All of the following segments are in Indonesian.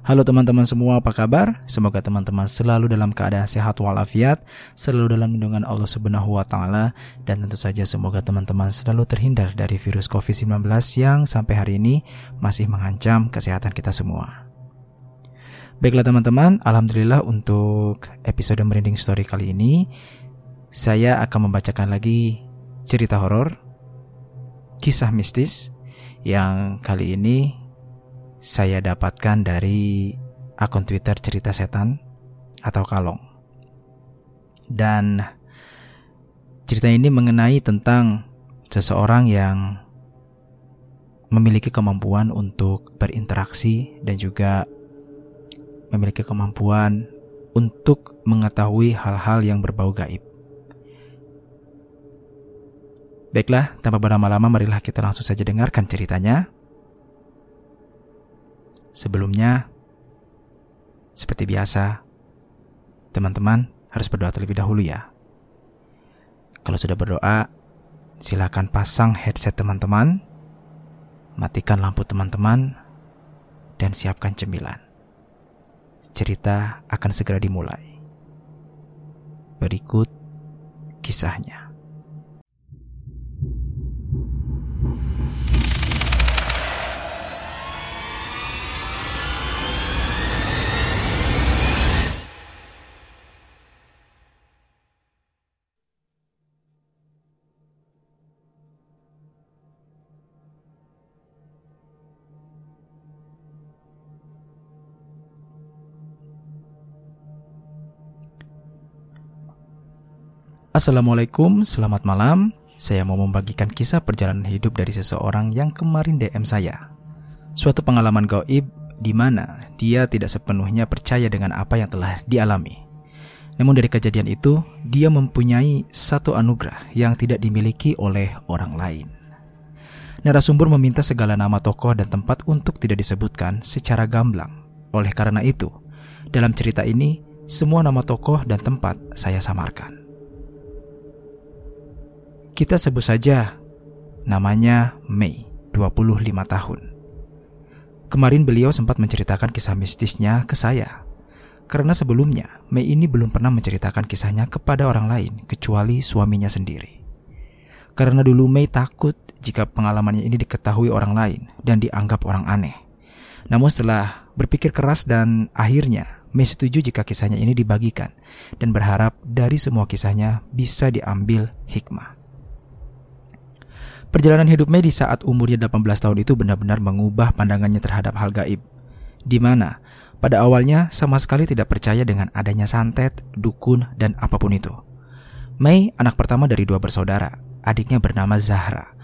Halo teman-teman semua, apa kabar? Semoga teman-teman selalu dalam keadaan sehat walafiat, selalu dalam lindungan Allah Subhanahu wa taala dan tentu saja semoga teman-teman selalu terhindar dari virus Covid-19 yang sampai hari ini masih mengancam kesehatan kita semua. Baiklah teman-teman, alhamdulillah untuk episode Merinding Story kali ini saya akan membacakan lagi cerita horor, kisah mistis yang kali ini saya dapatkan dari akun Twitter Cerita Setan atau Kalong. Dan cerita ini mengenai tentang seseorang yang memiliki kemampuan untuk berinteraksi dan juga memiliki kemampuan untuk mengetahui hal-hal yang berbau gaib. Baiklah, tanpa berlama-lama marilah kita langsung saja dengarkan ceritanya. Sebelumnya, seperti biasa, teman-teman harus berdoa terlebih dahulu ya. Kalau sudah berdoa, silakan pasang headset teman-teman, matikan lampu teman-teman, dan siapkan cemilan. Cerita akan segera dimulai. Berikut kisahnya. Assalamualaikum, selamat malam. Saya mau membagikan kisah perjalanan hidup dari seseorang yang kemarin DM saya. Suatu pengalaman gaib di mana dia tidak sepenuhnya percaya dengan apa yang telah dialami. Namun dari kejadian itu, dia mempunyai satu anugerah yang tidak dimiliki oleh orang lain. Narasumber meminta segala nama tokoh dan tempat untuk tidak disebutkan secara gamblang. Oleh karena itu, dalam cerita ini, semua nama tokoh dan tempat saya samarkan. Kita sebut saja namanya Mei, 25 tahun. Kemarin beliau sempat menceritakan kisah mistisnya ke saya. Karena sebelumnya, Mei ini belum pernah menceritakan kisahnya kepada orang lain kecuali suaminya sendiri. Karena dulu Mei takut jika pengalamannya ini diketahui orang lain dan dianggap orang aneh. Namun setelah berpikir keras dan akhirnya Mei setuju jika kisahnya ini dibagikan dan berharap dari semua kisahnya bisa diambil hikmah. Perjalanan hidup di saat umurnya 18 tahun itu benar-benar mengubah pandangannya terhadap hal gaib. Di mana pada awalnya sama sekali tidak percaya dengan adanya santet, dukun, dan apa pun itu. Mei anak pertama dari dua bersaudara. Adiknya bernama Zahra.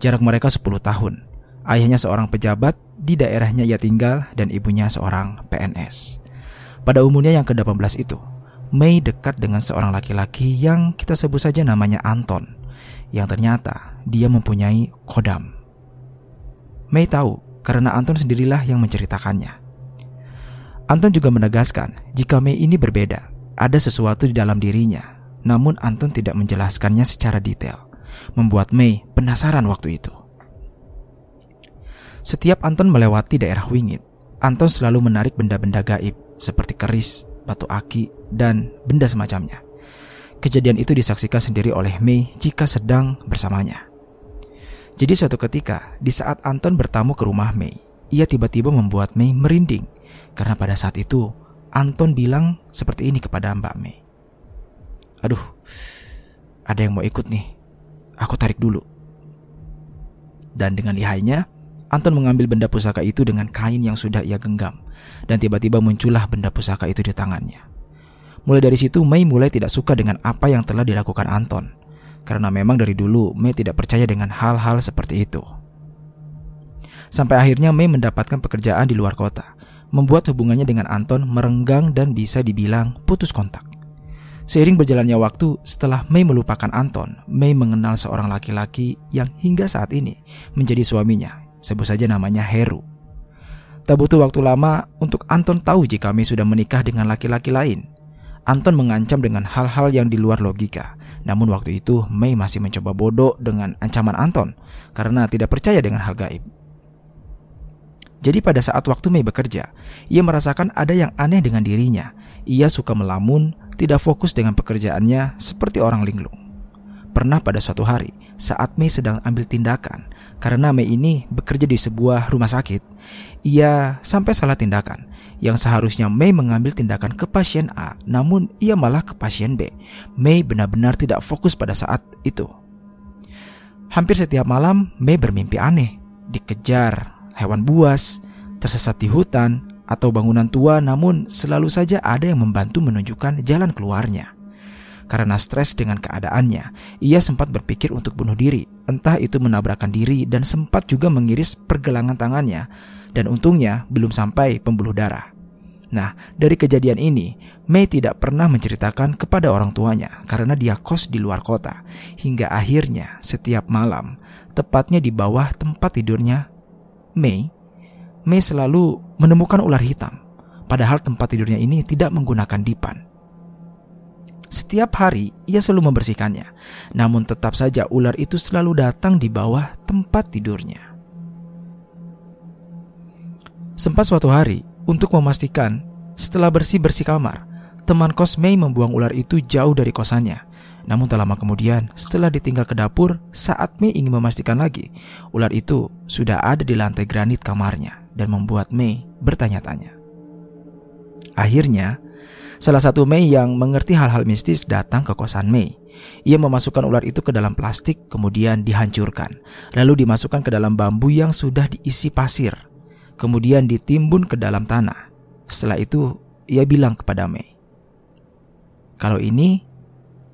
Jarak mereka 10 tahun. Ayahnya seorang pejabat, di daerahnya ia tinggal, dan ibunya seorang PNS. Pada umurnya yang ke-18 itu, Mei dekat dengan seorang laki-laki yang kita sebut saja namanya Anton yang ternyata dia mempunyai kodam. Mei tahu karena Anton sendirilah yang menceritakannya. Anton juga menegaskan jika Mei ini berbeda, ada sesuatu di dalam dirinya. Namun Anton tidak menjelaskannya secara detail, membuat Mei penasaran waktu itu. Setiap Anton melewati daerah Wingit, Anton selalu menarik benda-benda gaib seperti keris, batu aki, dan benda semacamnya. Kejadian itu disaksikan sendiri oleh Mei jika sedang bersamanya. Jadi suatu ketika, di saat Anton bertamu ke rumah Mei, ia tiba-tiba membuat Mei merinding karena pada saat itu Anton bilang seperti ini kepada Mbak Mei. Aduh, ada yang mau ikut nih. Aku tarik dulu. Dan dengan lihainya, Anton mengambil benda pusaka itu dengan kain yang sudah ia genggam. Dan tiba-tiba muncullah benda pusaka itu di tangannya. Mulai dari situ Mei mulai tidak suka dengan apa yang telah dilakukan Anton. Karena memang dari dulu Mei tidak percaya dengan hal-hal seperti itu. Sampai akhirnya Mei mendapatkan pekerjaan di luar kota, membuat hubungannya dengan Anton merenggang dan bisa dibilang putus kontak. Seiring berjalannya waktu, setelah Mei melupakan Anton, Mei mengenal seorang laki-laki yang hingga saat ini menjadi suaminya, sebut saja namanya Heru. Tak butuh waktu lama untuk Anton tahu jika Mei sudah menikah dengan laki-laki lain. Anton mengancam dengan hal-hal yang di luar logika. Namun waktu itu Mei masih mencoba bodoh dengan ancaman Anton karena tidak percaya dengan hal gaib. Jadi pada saat waktu Mei bekerja, ia merasakan ada yang aneh dengan dirinya. Ia suka melamun, tidak fokus dengan pekerjaannya seperti orang linglung. Pernah pada suatu hari, saat Mei sedang ambil tindakan, karena Mei ini bekerja di sebuah rumah sakit, ia sampai salah tindakan. Yang seharusnya Mei mengambil tindakan ke pasien A, namun ia malah ke pasien B. Mei benar-benar tidak fokus pada saat itu. Hampir setiap malam, Mei bermimpi aneh, dikejar hewan buas, tersesat di hutan, atau bangunan tua namun selalu saja ada yang membantu menunjukkan jalan keluarnya. Karena stres dengan keadaannya, ia sempat berpikir untuk bunuh diri, entah itu menabrakkan diri dan sempat juga mengiris pergelangan tangannya, dan untungnya belum sampai pembuluh darah. Nah, dari kejadian ini, Mei tidak pernah menceritakan kepada orang tuanya karena dia kos di luar kota. Hingga akhirnya, setiap malam, tepatnya di bawah tempat tidurnya Mei, Mei selalu menemukan ular hitam, padahal tempat tidurnya ini tidak menggunakan dipan. Setiap hari ia selalu membersihkannya, namun tetap saja ular itu selalu datang di bawah tempat tidurnya. Sempat suatu hari, untuk memastikan setelah bersih-bersih kamar, teman kos Mei membuang ular itu jauh dari kosannya namun tak lama kemudian, setelah ditinggal ke dapur, saat Mei ingin memastikan lagi, ular itu sudah ada di lantai granit kamarnya dan membuat Mei bertanya-tanya. Akhirnya, salah satu Mei yang mengerti hal-hal mistis datang ke kosan Mei. Ia memasukkan ular itu ke dalam plastik, kemudian dihancurkan, lalu dimasukkan ke dalam bambu yang sudah diisi pasir, kemudian ditimbun ke dalam tanah. Setelah itu, ia bilang kepada Mei, "Kalau ini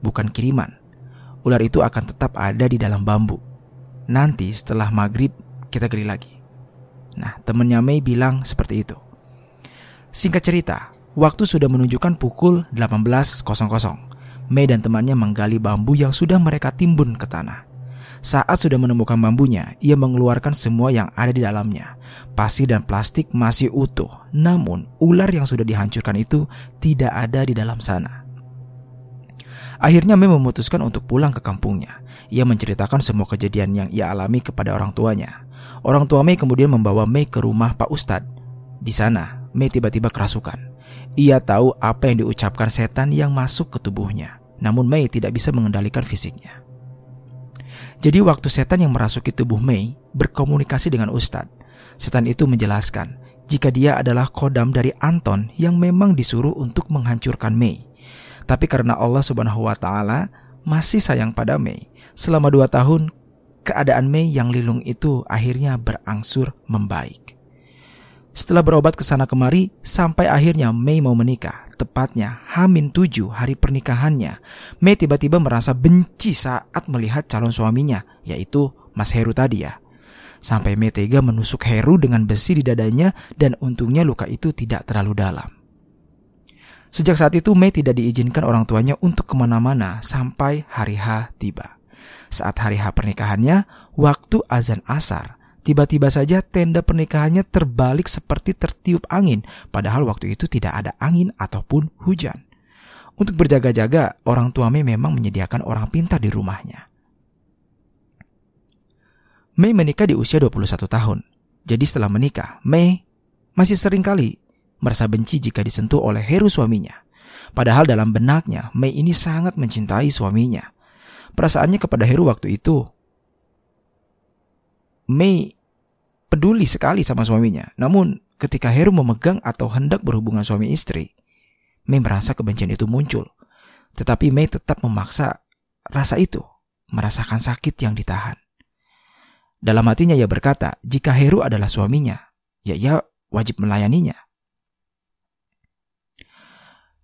bukan kiriman. Ular itu akan tetap ada di dalam bambu. Nanti setelah maghrib kita gali lagi. Nah, temennya Mei bilang seperti itu. Singkat cerita, waktu sudah menunjukkan pukul 18.00. Mei dan temannya menggali bambu yang sudah mereka timbun ke tanah. Saat sudah menemukan bambunya, ia mengeluarkan semua yang ada di dalamnya. Pasir dan plastik masih utuh, namun ular yang sudah dihancurkan itu tidak ada di dalam sana. Akhirnya Mei memutuskan untuk pulang ke kampungnya. Ia menceritakan semua kejadian yang ia alami kepada orang tuanya. Orang tua Mei kemudian membawa Mei ke rumah Pak Ustadz. Di sana, Mei tiba-tiba kerasukan. Ia tahu apa yang diucapkan setan yang masuk ke tubuhnya. Namun Mei tidak bisa mengendalikan fisiknya. Jadi waktu setan yang merasuki tubuh Mei berkomunikasi dengan Ustadz, setan itu menjelaskan jika dia adalah kodam dari Anton yang memang disuruh untuk menghancurkan Mei. Tapi karena Allah Subhanahu wa taala masih sayang pada Mei, selama dua tahun keadaan Mei yang lilung itu akhirnya berangsur membaik. Setelah berobat ke sana kemari, sampai akhirnya Mei mau menikah. Tepatnya Hamin tujuh hari pernikahannya, Mei tiba-tiba merasa benci saat melihat calon suaminya, yaitu Mas Heru tadi ya. Sampai Mei tega menusuk Heru dengan besi di dadanya dan untungnya luka itu tidak terlalu dalam. Sejak saat itu Mei tidak diizinkan orang tuanya untuk ke mana-mana sampai hari H tiba. Saat hari H pernikahannya, waktu azan asar, tiba-tiba saja tenda pernikahannya terbalik seperti tertiup angin, padahal waktu itu tidak ada angin ataupun hujan. Untuk berjaga-jaga, orang tua Mei memang menyediakan orang pintar di rumahnya. Mei menikah di usia 21 tahun. Jadi setelah menikah, Mei masih sering kali merasa benci jika disentuh oleh Heru suaminya. Padahal dalam benaknya, Mei ini sangat mencintai suaminya. Perasaannya kepada Heru waktu itu, Mei peduli sekali sama suaminya. Namun ketika Heru memegang atau hendak berhubungan suami istri, Mei merasa kebencian itu muncul. Tetapi Mei tetap memaksa rasa itu, merasakan sakit yang ditahan. Dalam hatinya ia berkata, jika Heru adalah suaminya, ya ia wajib melayaninya.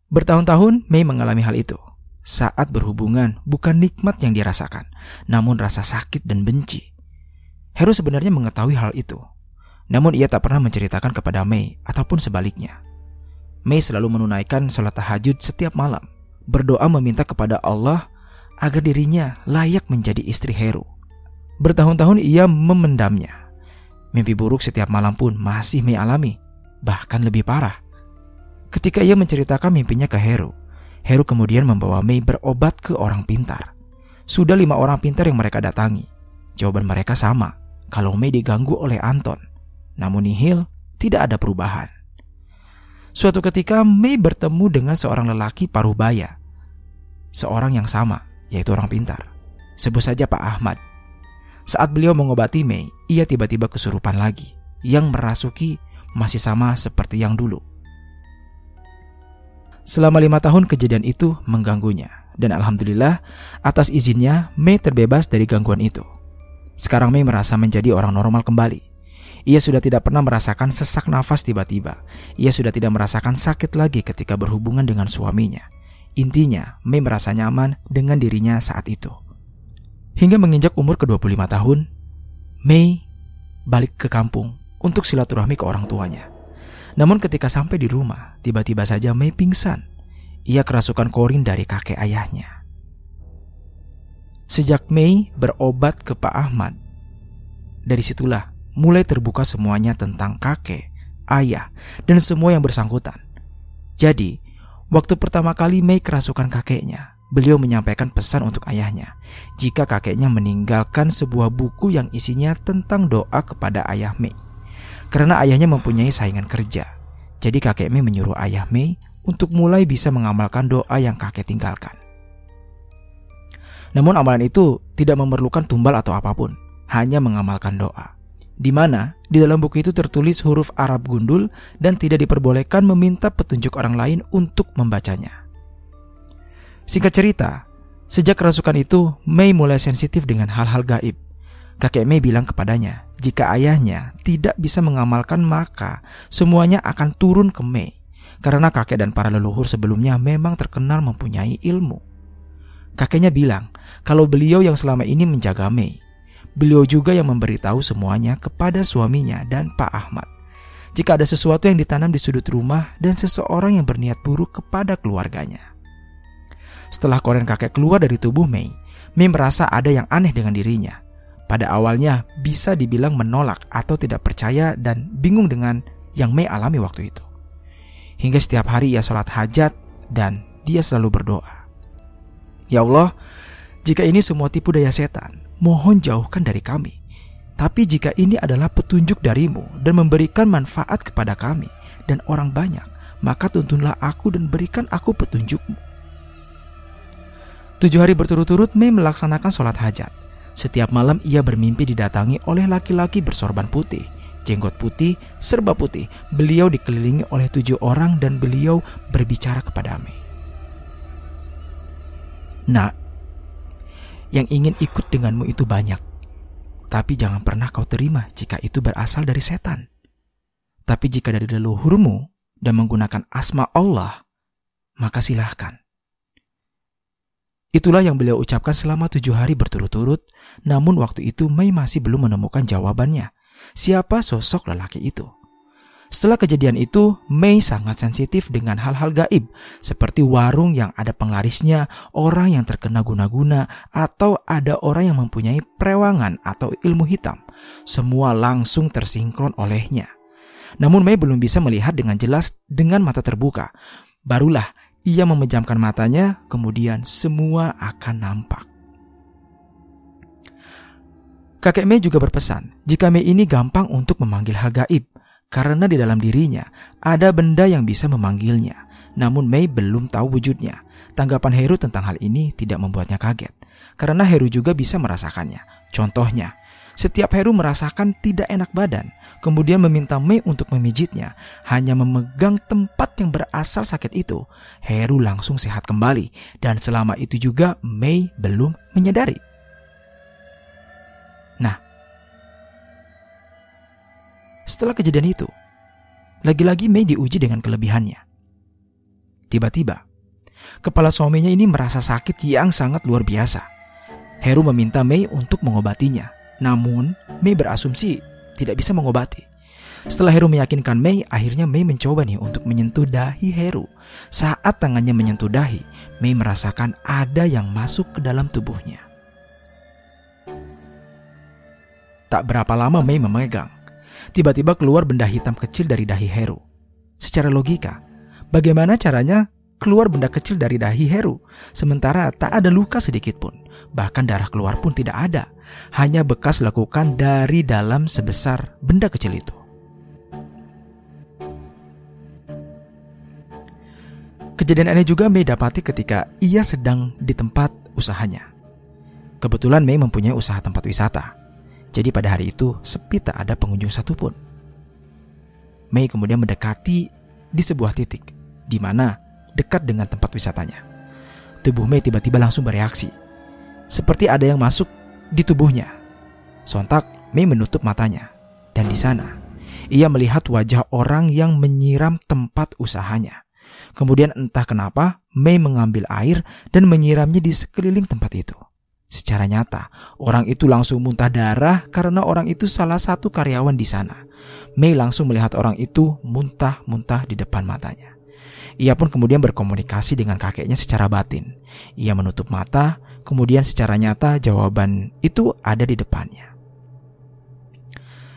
Bertahun-tahun Mei mengalami hal itu. Saat berhubungan bukan nikmat yang dirasakan, namun rasa sakit dan benci. Heru sebenarnya mengetahui hal itu. Namun ia tak pernah menceritakan kepada Mei ataupun sebaliknya. Mei selalu menunaikan sholat tahajud setiap malam, berdoa meminta kepada Allah agar dirinya layak menjadi istri Heru. Bertahun-tahun ia memendamnya. Mimpi buruk setiap malam pun masih Mei alami, bahkan lebih parah. Ketika ia menceritakan mimpinya ke Heru, Heru kemudian membawa Mei berobat ke orang pintar. Sudah lima orang pintar yang mereka datangi. Jawaban mereka sama, kalau Mei diganggu oleh Anton. Namun nihil, tidak ada perubahan. Suatu ketika Mei bertemu dengan seorang lelaki paruh baya. Seorang yang sama, yaitu orang pintar. Sebut saja Pak Ahmad. Saat beliau mengobati Mei, ia tiba-tiba kesurupan lagi, yang merasuki masih sama seperti yang dulu. Selama lima tahun kejadian itu mengganggunya, dan alhamdulillah atas izinnya Mei terbebas dari gangguan itu. Sekarang Mei merasa menjadi orang normal kembali. Ia sudah tidak pernah merasakan sesak nafas tiba-tiba. Ia sudah tidak merasakan sakit lagi ketika berhubungan dengan suaminya. Intinya, Mei merasa nyaman dengan dirinya saat itu. Hingga menginjak umur ke-25 tahun, Mei balik ke kampung untuk silaturahmi ke orang tuanya. Namun ketika sampai di rumah, tiba-tiba saja Mei pingsan. Ia kerasukan korin dari kakek ayahnya. Sejak Mei berobat ke Pak Ahmad, dari situlah mulai terbuka semuanya tentang kakek, ayah, dan semua yang bersangkutan. Jadi, waktu pertama kali Mei kerasukan kakeknya, Beliau menyampaikan pesan untuk ayahnya jika kakeknya meninggalkan sebuah buku yang isinya tentang doa kepada ayah Mei. Karena ayahnya mempunyai saingan kerja, jadi kakek Mei menyuruh ayah Mei untuk mulai bisa mengamalkan doa yang kakek tinggalkan. Namun amalan itu tidak memerlukan tumbal atau apa pun, hanya mengamalkan doa. Di mana di dalam buku itu tertulis huruf Arab gundul dan tidak diperbolehkan meminta petunjuk orang lain untuk membacanya. Singkat cerita, sejak kerasukan itu, Mei mulai sensitif dengan hal-hal gaib. Kakek Mei bilang kepadanya, jika ayahnya tidak bisa mengamalkan maka semuanya akan turun ke Mei. Karena kakek dan para leluhur sebelumnya memang terkenal mempunyai ilmu. Kakeknya bilang kalau beliau yang selama ini menjaga Mei. Beliau juga yang memberitahu semuanya kepada suaminya dan Pak Ahmad. Jika ada sesuatu yang ditanam di sudut rumah dan seseorang yang berniat buruk kepada keluarganya. Setelah koren kakek keluar dari tubuh Mei, Mei merasa ada yang aneh dengan dirinya. Pada awalnya bisa dibilang menolak atau tidak percaya dan bingung dengan yang Mei alami waktu itu. Hingga setiap hari ia sholat hajat dan dia selalu berdoa. Ya Allah, jika ini semua tipu daya setan, mohon jauhkan dari kami. Tapi jika ini adalah petunjuk darimu dan memberikan manfaat kepada kami dan orang banyak, maka tuntunlah aku dan berikan aku petunjukmu. Tujuh hari berturut-turut Mei melaksanakan sholat hajat. Setiap malam ia bermimpi didatangi oleh laki-laki bersorban putih, jenggot putih, serba putih. Beliau dikelilingi oleh tujuh orang dan beliau berbicara kepada Mei. Nah, yang ingin ikut denganmu itu banyak. Tapi jangan pernah kau terima jika itu berasal dari setan. Tapi jika dari leluhurmu dan menggunakan asma Allah, maka silahkan. Itulah yang beliau ucapkan selama tujuh hari berturut-turut, namun waktu itu Mei masih belum menemukan jawabannya. Siapa sosok lelaki itu? Setelah kejadian itu, Mei sangat sensitif dengan hal-hal gaib, seperti warung yang ada penglarisnya, orang yang terkena guna-guna, atau ada orang yang mempunyai perewangan atau ilmu hitam. Semua langsung tersinkron olehnya. Namun Mei belum bisa melihat dengan jelas dengan mata terbuka. Barulah ia memejamkan matanya, kemudian semua akan nampak. Kakek Mei juga berpesan, jika Mei ini gampang untuk memanggil hal gaib, karena di dalam dirinya ada benda yang bisa memanggilnya. Namun Mei belum tahu wujudnya. Tanggapan Heru tentang hal ini tidak membuatnya kaget, karena Heru juga bisa merasakannya. Contohnya, setiap Heru merasakan tidak enak badan, kemudian meminta Mei untuk memijitnya. Hanya memegang tempat yang berasal sakit itu, Heru langsung sehat kembali. Dan selama itu juga Mei belum menyadari. Setelah kejadian itu, lagi-lagi Mei diuji dengan kelebihannya. Tiba-tiba, kepala suaminya ini merasa sakit yang sangat luar biasa. Heru meminta Mei untuk mengobatinya. Namun, Mei berasumsi tidak bisa mengobati. Setelah Heru meyakinkan Mei, akhirnya Mei mencoba nih untuk menyentuh dahi Heru. Saat tangannya menyentuh dahi, Mei merasakan ada yang masuk ke dalam tubuhnya. Tak berapa lama Mei memegang. Tiba-tiba keluar benda hitam kecil dari dahi Heru. Secara logika, bagaimana caranya keluar benda kecil dari dahi Heru, sementara tak ada luka sedikit pun, bahkan darah keluar pun tidak ada, hanya bekas lakukan dari dalam sebesar benda kecil itu. Kejadian aneh juga Mei dapati ketika ia sedang di tempat usahanya. Kebetulan Mei mempunyai usaha tempat wisata. Jadi pada hari itu sepi tak ada pengunjung satupun. Mei kemudian mendekati di sebuah titik di mana dekat dengan tempat wisatanya. Tubuh Mei tiba-tiba langsung bereaksi. Seperti ada yang masuk di tubuhnya. Sontak Mei menutup matanya dan di sana ia melihat wajah orang yang menyiram tempat usahanya. Kemudian entah kenapa, Mei mengambil air dan menyiramnya di sekeliling tempat itu. Secara nyata, orang itu langsung muntah darah karena orang itu salah satu karyawan di sana. Mei langsung melihat orang itu muntah-muntah di depan matanya. Ia pun kemudian berkomunikasi dengan kakeknya secara batin. Ia menutup mata, kemudian secara nyata jawaban itu ada di depannya.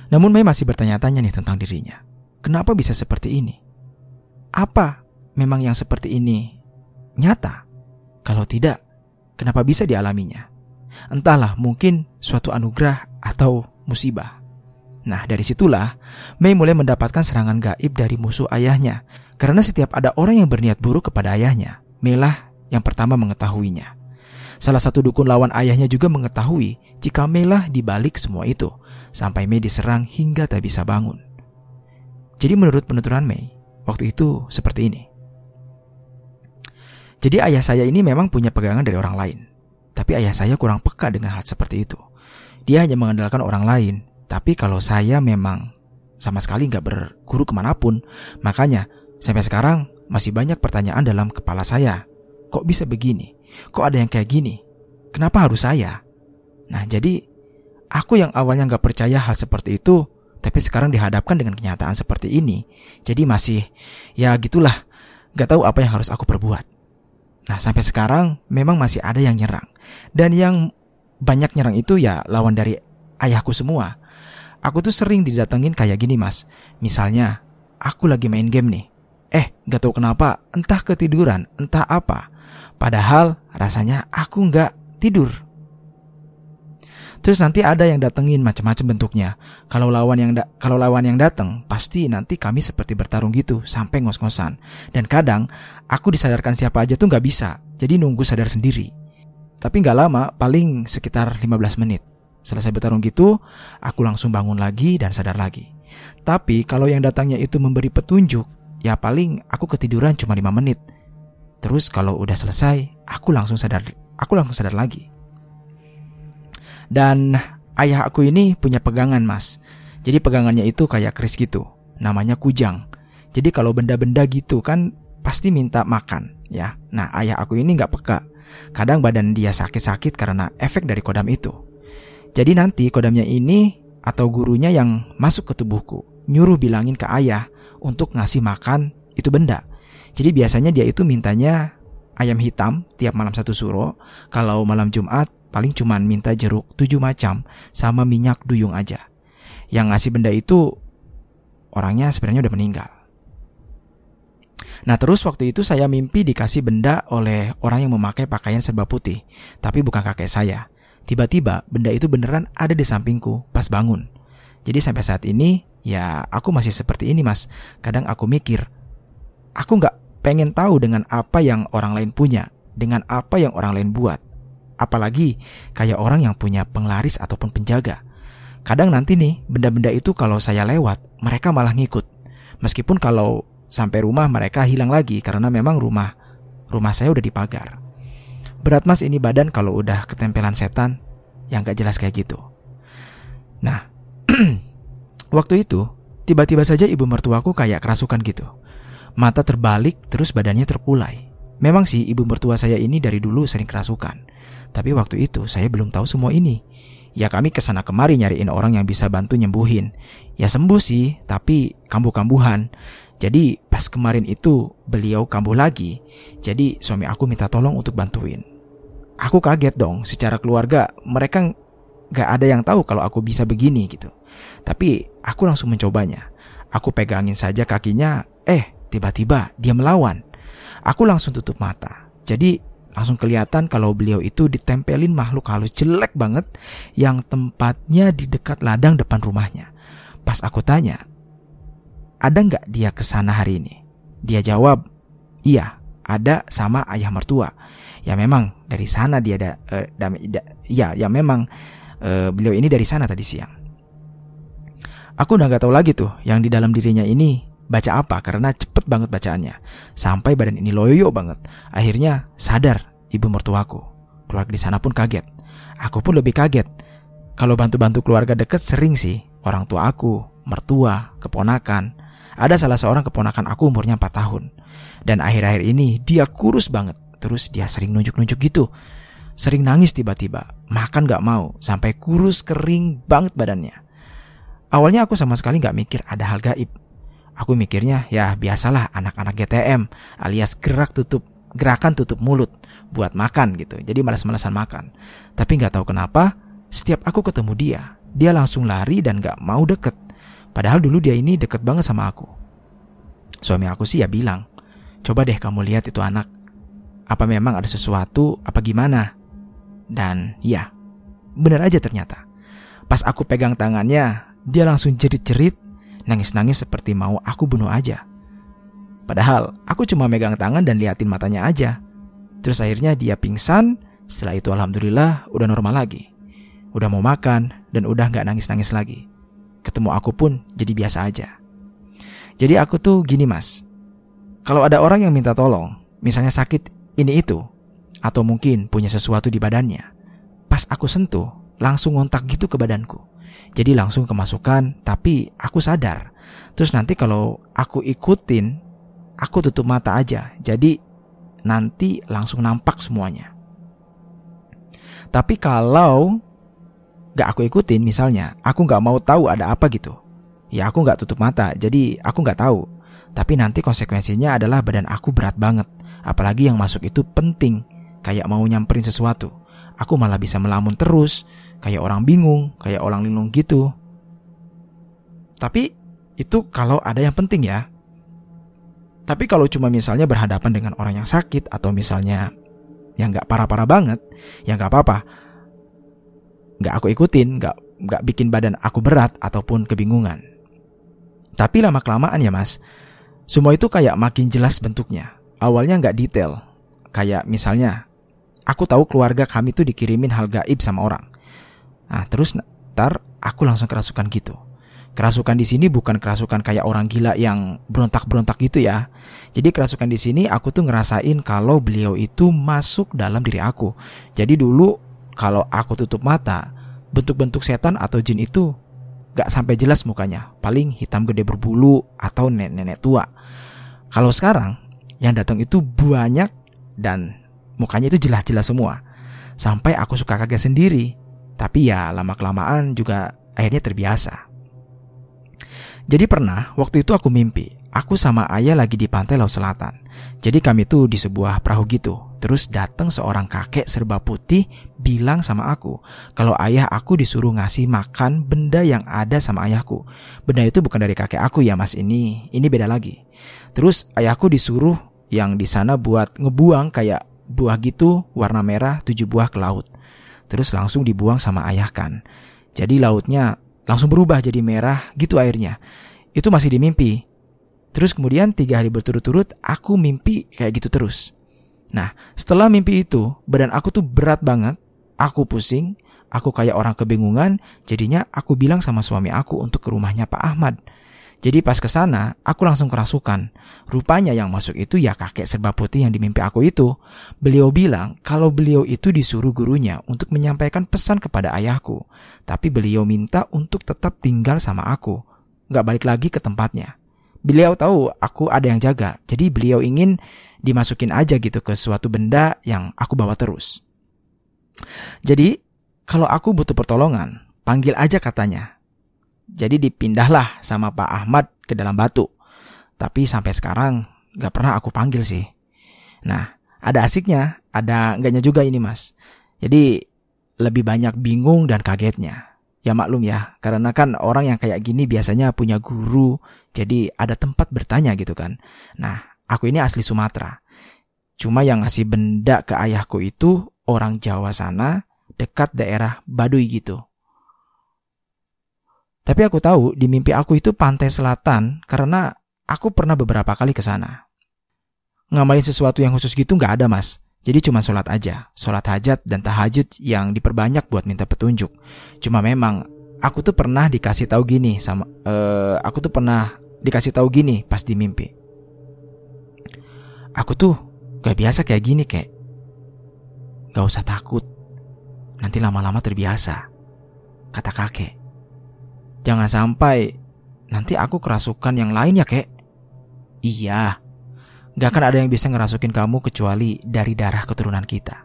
Namun Mei masih bertanya-tanya nih tentang dirinya. Kenapa bisa seperti ini? Apa memang yang seperti ini nyata? Kalau tidak, kenapa bisa dialaminya? Entahlah, mungkin suatu anugerah atau musibah. Nah, dari situlah Mei mulai mendapatkan serangan gaib dari musuh ayahnya. Karena setiap ada orang yang berniat buruk kepada ayahnya, Mei lah yang pertama mengetahuinya. Salah satu dukun lawan ayahnya juga mengetahui jika Mei lah dibalik semua itu, sampai Mei diserang hingga tak bisa bangun. Jadi menurut penuturan Mei, waktu itu seperti ini. Jadi ayah saya ini memang punya pegangan dari orang lain. Tapi ayah saya kurang peka dengan hal seperti itu. Dia hanya mengandalkan orang lain. Tapi kalau saya memang sama sekali nggak berguru ke mana pun, makanya sampai sekarang masih banyak pertanyaan dalam kepala saya. Kok bisa begini? Kok ada yang kayak gini? Kenapa harus saya? Nah jadi aku yang awalnya nggak percaya hal seperti itu, tapi sekarang dihadapkan dengan kenyataan seperti ini. Jadi masih ya gitulah, nggak tahu apa yang harus aku perbuat. Nah sampai sekarang memang masih ada yang nyerang. Dan yang banyak nyerang itu ya lawan dari ayahku semua. Aku tuh sering didatengin kayak gini mas. Misalnya aku lagi main game nih. Eh gak tahu kenapa entah ketiduran entah apa. Padahal rasanya aku gak tidur Terus nanti ada yang datengin macam-macam bentuknya. Kalau lawan yang kalau lawan yang datang, pasti nanti kami seperti bertarung gitu sampai ngos-ngosan. Dan kadang aku disadarkan siapa aja tuh nggak bisa. Jadi nunggu sadar sendiri. Tapi nggak lama, paling sekitar 15 menit. Selesai bertarung gitu, aku langsung bangun lagi dan sadar lagi. Tapi kalau yang datangnya itu memberi petunjuk, ya paling aku ketiduran cuma 5 menit. Terus kalau udah selesai, aku langsung sadar, aku langsung sadar lagi. Dan ayah aku ini punya pegangan mas. Jadi pegangannya itu kayak keris gitu. Namanya kujang. Jadi kalau benda-benda gitu kan pasti minta makan ya. Nah ayah aku ini nggak peka. Kadang badan dia sakit-sakit karena efek dari kodam itu. Jadi nanti kodamnya ini atau gurunya yang masuk ke tubuhku nyuruh bilangin ke ayah untuk ngasih makan itu benda. Jadi biasanya dia itu mintanya ayam hitam tiap malam satu suro. Kalau malam Jumat paling cuman minta jeruk tujuh macam sama minyak duyung aja. Yang ngasih benda itu orangnya sebenarnya udah meninggal. Nah terus waktu itu saya mimpi dikasih benda oleh orang yang memakai pakaian serba putih, tapi bukan kakek saya. Tiba-tiba benda itu beneran ada di sampingku pas bangun. Jadi sampai saat ini ya aku masih seperti ini mas. Kadang aku mikir, aku nggak pengen tahu dengan apa yang orang lain punya, dengan apa yang orang lain buat. Apalagi kayak orang yang punya penglaris ataupun penjaga. Kadang nanti nih, benda-benda itu kalau saya lewat, mereka malah ngikut. Meskipun kalau sampai rumah mereka hilang lagi karena memang rumah rumah saya udah dipagar. Berat mas ini badan kalau udah ketempelan setan yang gak jelas kayak gitu. Nah, waktu itu tiba-tiba saja ibu mertuaku kayak kerasukan gitu. Mata terbalik terus badannya terkulai. Memang sih ibu mertua saya ini dari dulu sering kerasukan. Tapi waktu itu saya belum tahu semua ini. Ya kami ke sana kemari nyariin orang yang bisa bantu nyembuhin. Ya sembuh sih, tapi kambuh-kambuhan. Jadi pas kemarin itu beliau kambuh lagi. Jadi suami aku minta tolong untuk bantuin. Aku kaget dong, secara keluarga mereka gak ada yang tahu kalau aku bisa begini gitu. Tapi aku langsung mencobanya. Aku pegangin saja kakinya, eh tiba-tiba dia melawan. Aku langsung tutup mata. Jadi langsung kelihatan kalau beliau itu ditempelin makhluk halus jelek banget yang tempatnya di dekat ladang depan rumahnya. Pas aku tanya, ada nggak dia ke sana hari ini? Dia jawab, iya, ada sama ayah mertua. Ya memang dari sana dia ada, uh, da, da, ya, ya memang uh, beliau ini dari sana tadi siang. Aku udah nggak tahu lagi tuh yang di dalam dirinya ini baca apa karena cepet banget bacaannya. Sampai badan ini loyo banget. Akhirnya sadar ibu mertuaku. Keluarga di sana pun kaget. Aku pun lebih kaget. Kalau bantu-bantu keluarga deket sering sih. Orang tua aku, mertua, keponakan. Ada salah seorang keponakan aku umurnya 4 tahun. Dan akhir-akhir ini dia kurus banget. Terus dia sering nunjuk-nunjuk gitu. Sering nangis tiba-tiba. Makan gak mau. Sampai kurus kering banget badannya. Awalnya aku sama sekali gak mikir ada hal gaib. Aku mikirnya ya biasalah anak-anak GTM alias gerak tutup gerakan tutup mulut buat makan gitu. Jadi malas-malasan makan. Tapi nggak tahu kenapa, setiap aku ketemu dia, dia langsung lari dan nggak mau deket. Padahal dulu dia ini deket banget sama aku. Suami aku sih ya bilang, coba deh kamu lihat itu anak. Apa memang ada sesuatu, apa gimana? Dan ya, bener aja ternyata. Pas aku pegang tangannya, dia langsung jerit-jerit, nangis-nangis seperti mau aku bunuh aja. Padahal aku cuma megang tangan dan liatin matanya aja. Terus akhirnya dia pingsan, setelah itu alhamdulillah udah normal lagi. Udah mau makan dan udah nggak nangis-nangis lagi. Ketemu aku pun jadi biasa aja. Jadi aku tuh gini mas, kalau ada orang yang minta tolong, misalnya sakit ini itu, atau mungkin punya sesuatu di badannya, pas aku sentuh, langsung ngontak gitu ke badanku. Jadi langsung kemasukan, tapi aku sadar. Terus nanti kalau aku ikutin aku tutup mata aja. Jadi nanti langsung nampak semuanya. Tapi kalau gak aku ikutin misalnya, aku gak mau tahu ada apa gitu. Ya aku gak tutup mata, jadi aku gak tahu. Tapi nanti konsekuensinya adalah badan aku berat banget. Apalagi yang masuk itu penting, kayak mau nyamperin sesuatu. Aku malah bisa melamun terus, kayak orang bingung, kayak orang linglung gitu. Tapi itu kalau ada yang penting ya. Tapi kalau cuma misalnya berhadapan dengan orang yang sakit atau misalnya yang nggak parah-parah banget, ya nggak apa-apa. Nggak aku ikutin, nggak nggak bikin badan aku berat ataupun kebingungan. Tapi lama kelamaan ya mas, semua itu kayak makin jelas bentuknya. Awalnya nggak detail, kayak misalnya aku tahu keluarga kami tuh dikirimin hal gaib sama orang. Nah terus ntar aku langsung kerasukan gitu. Kerasukan di sini bukan kerasukan kayak orang gila yang berontak-berontak gitu ya. Jadi kerasukan di sini aku tuh ngerasain kalau beliau itu masuk dalam diri aku. Jadi dulu kalau aku tutup mata, bentuk-bentuk setan atau jin itu gak sampai jelas mukanya. Paling hitam gede berbulu atau nenek-nenek tua. Kalau sekarang yang datang itu banyak dan mukanya itu jelas-jelas semua. Sampai aku suka kaget sendiri. Tapi ya lama-kelamaan juga akhirnya terbiasa. Jadi pernah waktu itu aku mimpi, aku sama ayah lagi di pantai laut selatan. Jadi kami tuh di sebuah perahu gitu. Terus datang seorang kakek serba putih bilang sama aku kalau ayah aku disuruh ngasih makan benda yang ada sama ayahku. Benda itu bukan dari kakek aku ya mas ini, ini beda lagi. Terus ayahku disuruh yang di sana buat ngebuang kayak buah gitu warna merah tujuh buah ke laut. Terus langsung dibuang sama ayah kan. Jadi lautnya langsung berubah jadi merah gitu airnya. Itu masih di mimpi. Terus kemudian tiga hari berturut-turut aku mimpi kayak gitu terus. Nah setelah mimpi itu badan aku tuh berat banget. Aku pusing, aku kayak orang kebingungan. Jadinya aku bilang sama suami aku untuk ke rumahnya Pak Ahmad. Jadi pas ke sana, aku langsung kerasukan. Rupanya yang masuk itu ya kakek serba putih yang dimimpi aku itu. Beliau bilang kalau beliau itu disuruh gurunya untuk menyampaikan pesan kepada ayahku. Tapi beliau minta untuk tetap tinggal sama aku. Gak balik lagi ke tempatnya. Beliau tahu aku ada yang jaga, jadi beliau ingin dimasukin aja gitu ke suatu benda yang aku bawa terus. Jadi, kalau aku butuh pertolongan, panggil aja katanya. Jadi dipindahlah sama Pak Ahmad ke dalam batu. Tapi sampai sekarang gak pernah aku panggil sih. Nah, ada asiknya, ada enggaknya juga ini mas. Jadi lebih banyak bingung dan kagetnya. Ya maklum ya, karena kan orang yang kayak gini biasanya punya guru, jadi ada tempat bertanya gitu kan. Nah, aku ini asli Sumatera. Cuma yang ngasih benda ke ayahku itu orang Jawa sana, dekat daerah Baduy gitu. Tapi aku tahu di mimpi aku itu pantai selatan karena aku pernah beberapa kali ke sana. Ngamalin sesuatu yang khusus gitu nggak ada mas. Jadi cuma sholat aja, sholat hajat dan tahajud yang diperbanyak buat minta petunjuk. Cuma memang aku tuh pernah dikasih tahu gini sama, uh, aku tuh pernah dikasih tahu gini pas di mimpi. Aku tuh gak biasa kayak gini kayak, gak usah takut, nanti lama-lama terbiasa, kata kakek. Jangan sampai nanti aku kerasukan yang lain ya kek. Iya, Gak akan ada yang bisa ngerasukin kamu kecuali dari darah keturunan kita.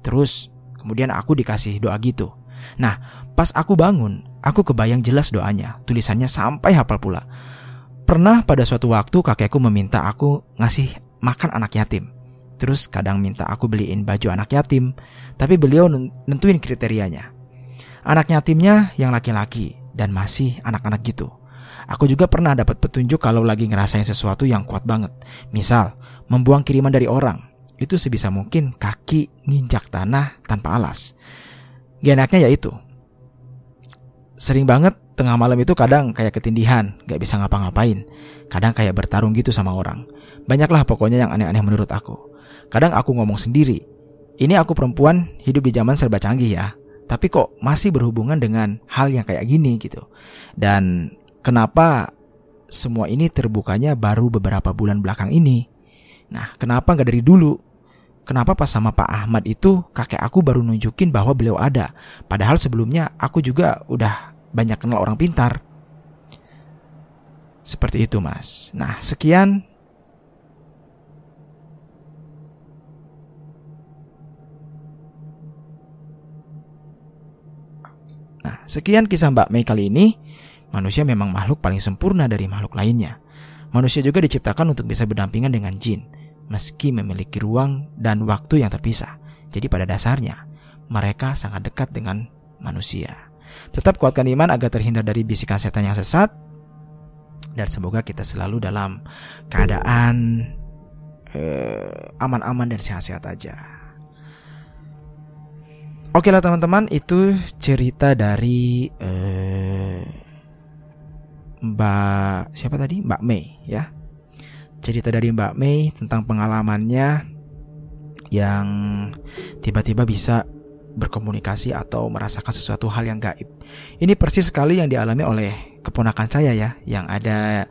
Terus, kemudian aku dikasih doa gitu. Nah, pas aku bangun, aku kebayang jelas doanya. Tulisannya sampai hafal pula. Pernah pada suatu waktu kakekku meminta aku ngasih makan anak yatim. Terus kadang minta aku beliin baju anak yatim, tapi beliau nentuin kriterianya. Anak yatimnya yang laki-laki dan masih anak-anak gitu. Aku juga pernah dapat petunjuk kalau lagi ngerasain sesuatu yang kuat banget. Misal, membuang kiriman dari orang. Itu sebisa mungkin kaki nginjak tanah tanpa alas. Gak enaknya yaitu. Sering banget tengah malam itu kadang kayak ketindihan, gak bisa ngapa-ngapain. Kadang kayak bertarung gitu sama orang. Banyaklah pokoknya yang aneh-aneh menurut aku. Kadang aku ngomong sendiri. Ini aku perempuan hidup di zaman serba canggih ya. Tapi kok masih berhubungan dengan hal yang kayak gini gitu. Dan Kenapa semua ini terbukanya baru beberapa bulan belakang ini? Nah, kenapa nggak dari dulu? Kenapa pas sama Pak Ahmad itu kakek aku baru nunjukin bahwa beliau ada? Padahal sebelumnya aku juga udah banyak kenal orang pintar. Seperti itu mas. Nah sekian sekian kisah Mbak Mei kali ini. Manusia memang makhluk paling sempurna dari makhluk lainnya. Manusia juga diciptakan untuk bisa berdampingan dengan jin, meski memiliki ruang dan waktu yang terpisah. Jadi pada dasarnya, mereka sangat dekat dengan manusia. Tetap kuatkan iman agar terhindar dari bisikan setan yang sesat, dan semoga kita selalu dalam keadaan eh, aman-aman dan sehat-sehat aja. Oke lah teman-teman, itu cerita dari uh, Mbak siapa tadi? Mbak Mei ya. Cerita dari Mbak Mei tentang pengalamannya yang tiba-tiba bisa berkomunikasi atau merasakan sesuatu hal yang gaib. Ini persis sekali yang dialami oleh keponakan saya ya, yang ada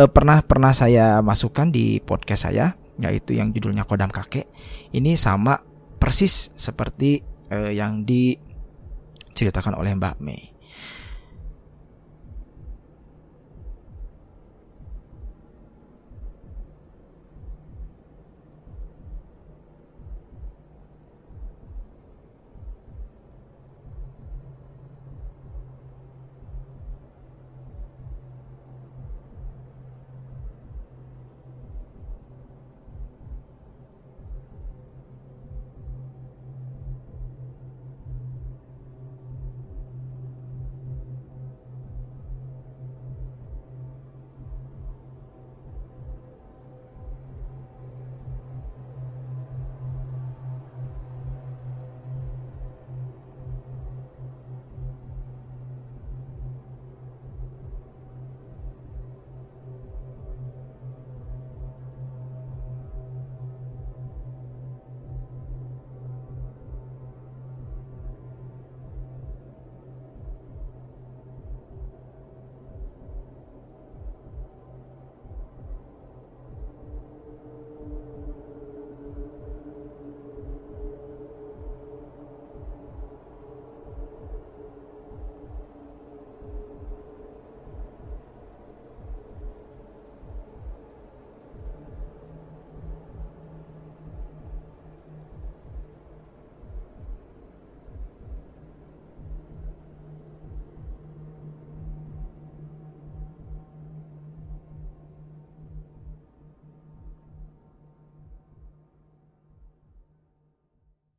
eh, pernah pernah saya masukkan di podcast saya, yaitu yang judulnya Kodam Kakek. Ini sama persis seperti eh, yang diceritakan oleh Mbak Mei.